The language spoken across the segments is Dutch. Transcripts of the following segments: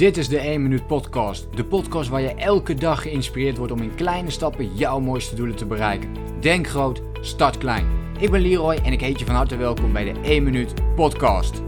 Dit is de 1 Minuut Podcast. De podcast waar je elke dag geïnspireerd wordt om in kleine stappen jouw mooiste doelen te bereiken. Denk groot, start klein. Ik ben Leroy en ik heet je van harte welkom bij de 1 Minuut Podcast.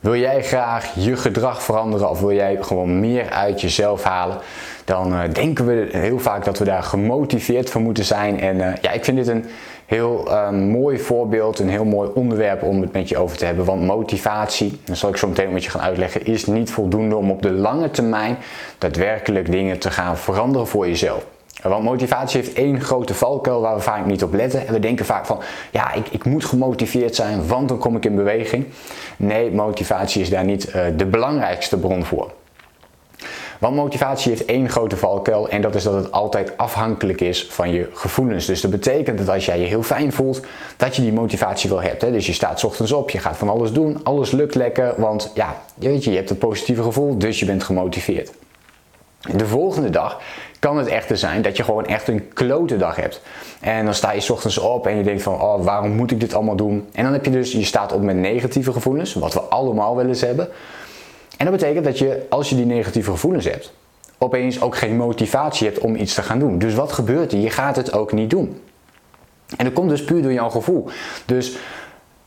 Wil jij graag je gedrag veranderen of wil jij gewoon meer uit jezelf halen? Dan uh, denken we heel vaak dat we daar gemotiveerd voor moeten zijn. En uh, ja, ik vind dit een heel uh, mooi voorbeeld, een heel mooi onderwerp om het met je over te hebben. Want motivatie, dat zal ik zo meteen met je gaan uitleggen, is niet voldoende om op de lange termijn daadwerkelijk dingen te gaan veranderen voor jezelf. Want motivatie heeft één grote valkuil waar we vaak niet op letten. En we denken vaak van, ja, ik, ik moet gemotiveerd zijn, want dan kom ik in beweging. Nee, motivatie is daar niet uh, de belangrijkste bron voor. Want motivatie heeft één grote valkuil en dat is dat het altijd afhankelijk is van je gevoelens. Dus dat betekent dat als jij je heel fijn voelt, dat je die motivatie wel hebt. Hè? Dus je staat ochtends op, je gaat van alles doen, alles lukt lekker, want ja, je weet je, je hebt een positieve gevoel, dus je bent gemotiveerd. De volgende dag kan het echter zijn dat je gewoon echt een klote dag hebt. En dan sta je ochtends op en je denkt van, oh, waarom moet ik dit allemaal doen? En dan heb je dus, je staat op met negatieve gevoelens, wat we allemaal wel eens hebben. En dat betekent dat je, als je die negatieve gevoelens hebt, opeens ook geen motivatie hebt om iets te gaan doen. Dus wat gebeurt er? Je gaat het ook niet doen. En dat komt dus puur door jouw gevoel. Dus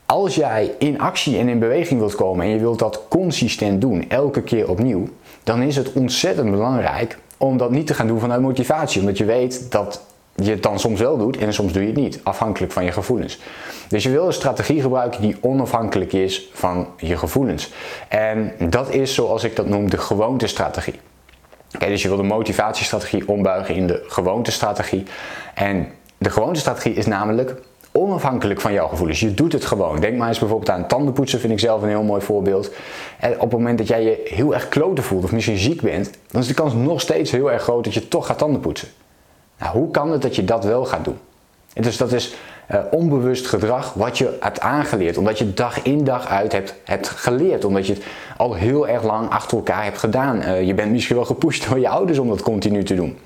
als jij in actie en in beweging wilt komen en je wilt dat consistent doen, elke keer opnieuw, dan is het ontzettend belangrijk om dat niet te gaan doen vanuit motivatie. Omdat je weet dat je het dan soms wel doet en soms doe je het niet, afhankelijk van je gevoelens. Dus je wil een strategie gebruiken die onafhankelijk is van je gevoelens. En dat is zoals ik dat noem de gewoontestrategie. Okay, dus je wil de motivatiestrategie ombuigen in de gewoontestrategie. En de gewoontestrategie is namelijk onafhankelijk van jouw gevoelens. Je doet het gewoon. Denk maar eens bijvoorbeeld aan tandenpoetsen, vind ik zelf een heel mooi voorbeeld. En op het moment dat jij je heel erg kloten voelt of misschien ziek bent, dan is de kans nog steeds heel erg groot dat je toch gaat tandenpoetsen. Nou, hoe kan het dat je dat wel gaat doen? En dus dat is uh, onbewust gedrag wat je hebt aangeleerd. Omdat je dag in dag uit hebt, geleerd. Omdat je het al heel erg lang achter elkaar hebt gedaan. Uh, je bent misschien wel gepusht door je ouders om dat continu te doen.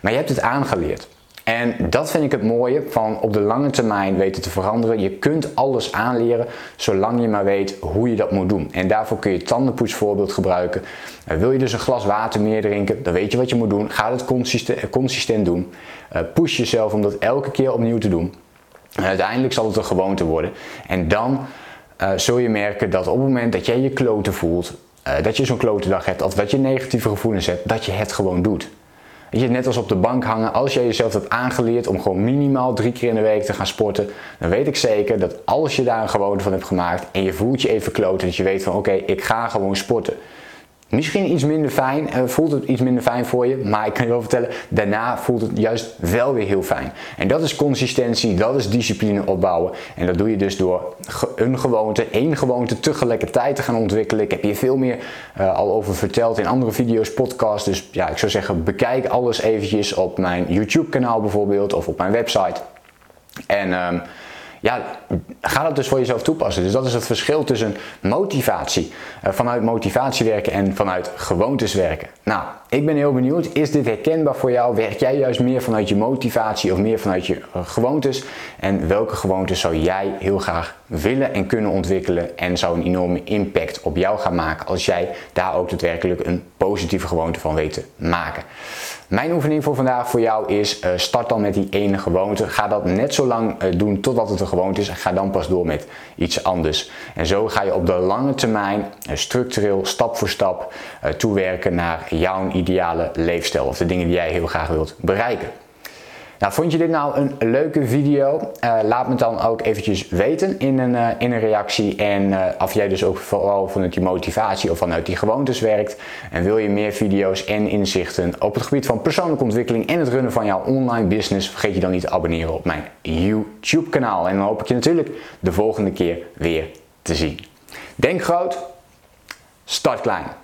Maar je hebt het aangeleerd. En dat vind ik het mooie van op de lange termijn weten te veranderen. Je kunt alles aanleren zolang je maar weet hoe je dat moet doen. En daarvoor kun je tandenpoetsvoorbeeld gebruiken. Uh, wil je dus een glas water meer drinken, dan weet je wat je moet doen. Ga het consistent, consistent doen. Uh, push jezelf om dat elke keer opnieuw te doen. En uiteindelijk zal het een gewoonte worden. En dan uh, zul je merken dat op het moment dat jij je kloten voelt, dat je zo'n klote dag hebt, of dat je negatieve gevoelens hebt, dat je het gewoon doet. Je net als op de bank hangen, als jij jezelf hebt aangeleerd om gewoon minimaal drie keer in de week te gaan sporten, dan weet ik zeker dat als je daar een gewoonte van hebt gemaakt en je voelt je even kloten, dat je weet van oké, ik ga gewoon sporten. Misschien iets minder fijn, uh, voelt het iets minder fijn voor je, maar ik kan je wel vertellen, daarna voelt het juist wel weer heel fijn. En dat is consistentie, dat is discipline opbouwen. En dat doe je dus door een gewoonte, één gewoonte tegelijkertijd te gaan ontwikkelen. Ik heb hier veel meer uh, al over verteld in andere video's, podcasts. Dus ja, ik zou zeggen, bekijk alles eventjes op mijn YouTube kanaal bijvoorbeeld of op mijn website. En um, ja, ga dat dus voor jezelf toepassen. Dus dat is het verschil tussen motivatie, uh, vanuit motivatie werken en vanuit gewoontes werken. Nou, ik ben heel benieuwd, is dit herkenbaar voor jou? Werk jij juist meer vanuit je motivatie of meer vanuit je uh, gewoontes? En welke gewoontes zou jij heel graag willen en kunnen ontwikkelen en zou een enorme impact op jou gaan maken als jij daar ook daadwerkelijk een positieve gewoonte van weet te maken? Mijn oefening voor vandaag voor jou is uh, start dan met die ene gewoonte. Ga dat net zo lang uh, doen totdat het een gewoonte is en ga dan pas door met iets anders. En zo ga je op de lange termijn uh, structureel stap voor stap toewerken naar jouw ideale leefstijl of de dingen die jij heel graag wilt bereiken. Nou, vond je dit nou een leuke video? Uh, laat me dan ook eventjes weten in een, uh, in een reactie. En of jij dus ook vooral vanuit die motivatie of vanuit die gewoontes werkt. En wil je meer video's en inzichten op het gebied van persoonlijke ontwikkeling en het runnen van jouw online business, vergeet je dan niet te abonneren op mijn YouTube kanaal. En dan hoop ik je natuurlijk de volgende keer weer te zien. Denk groot, start klein.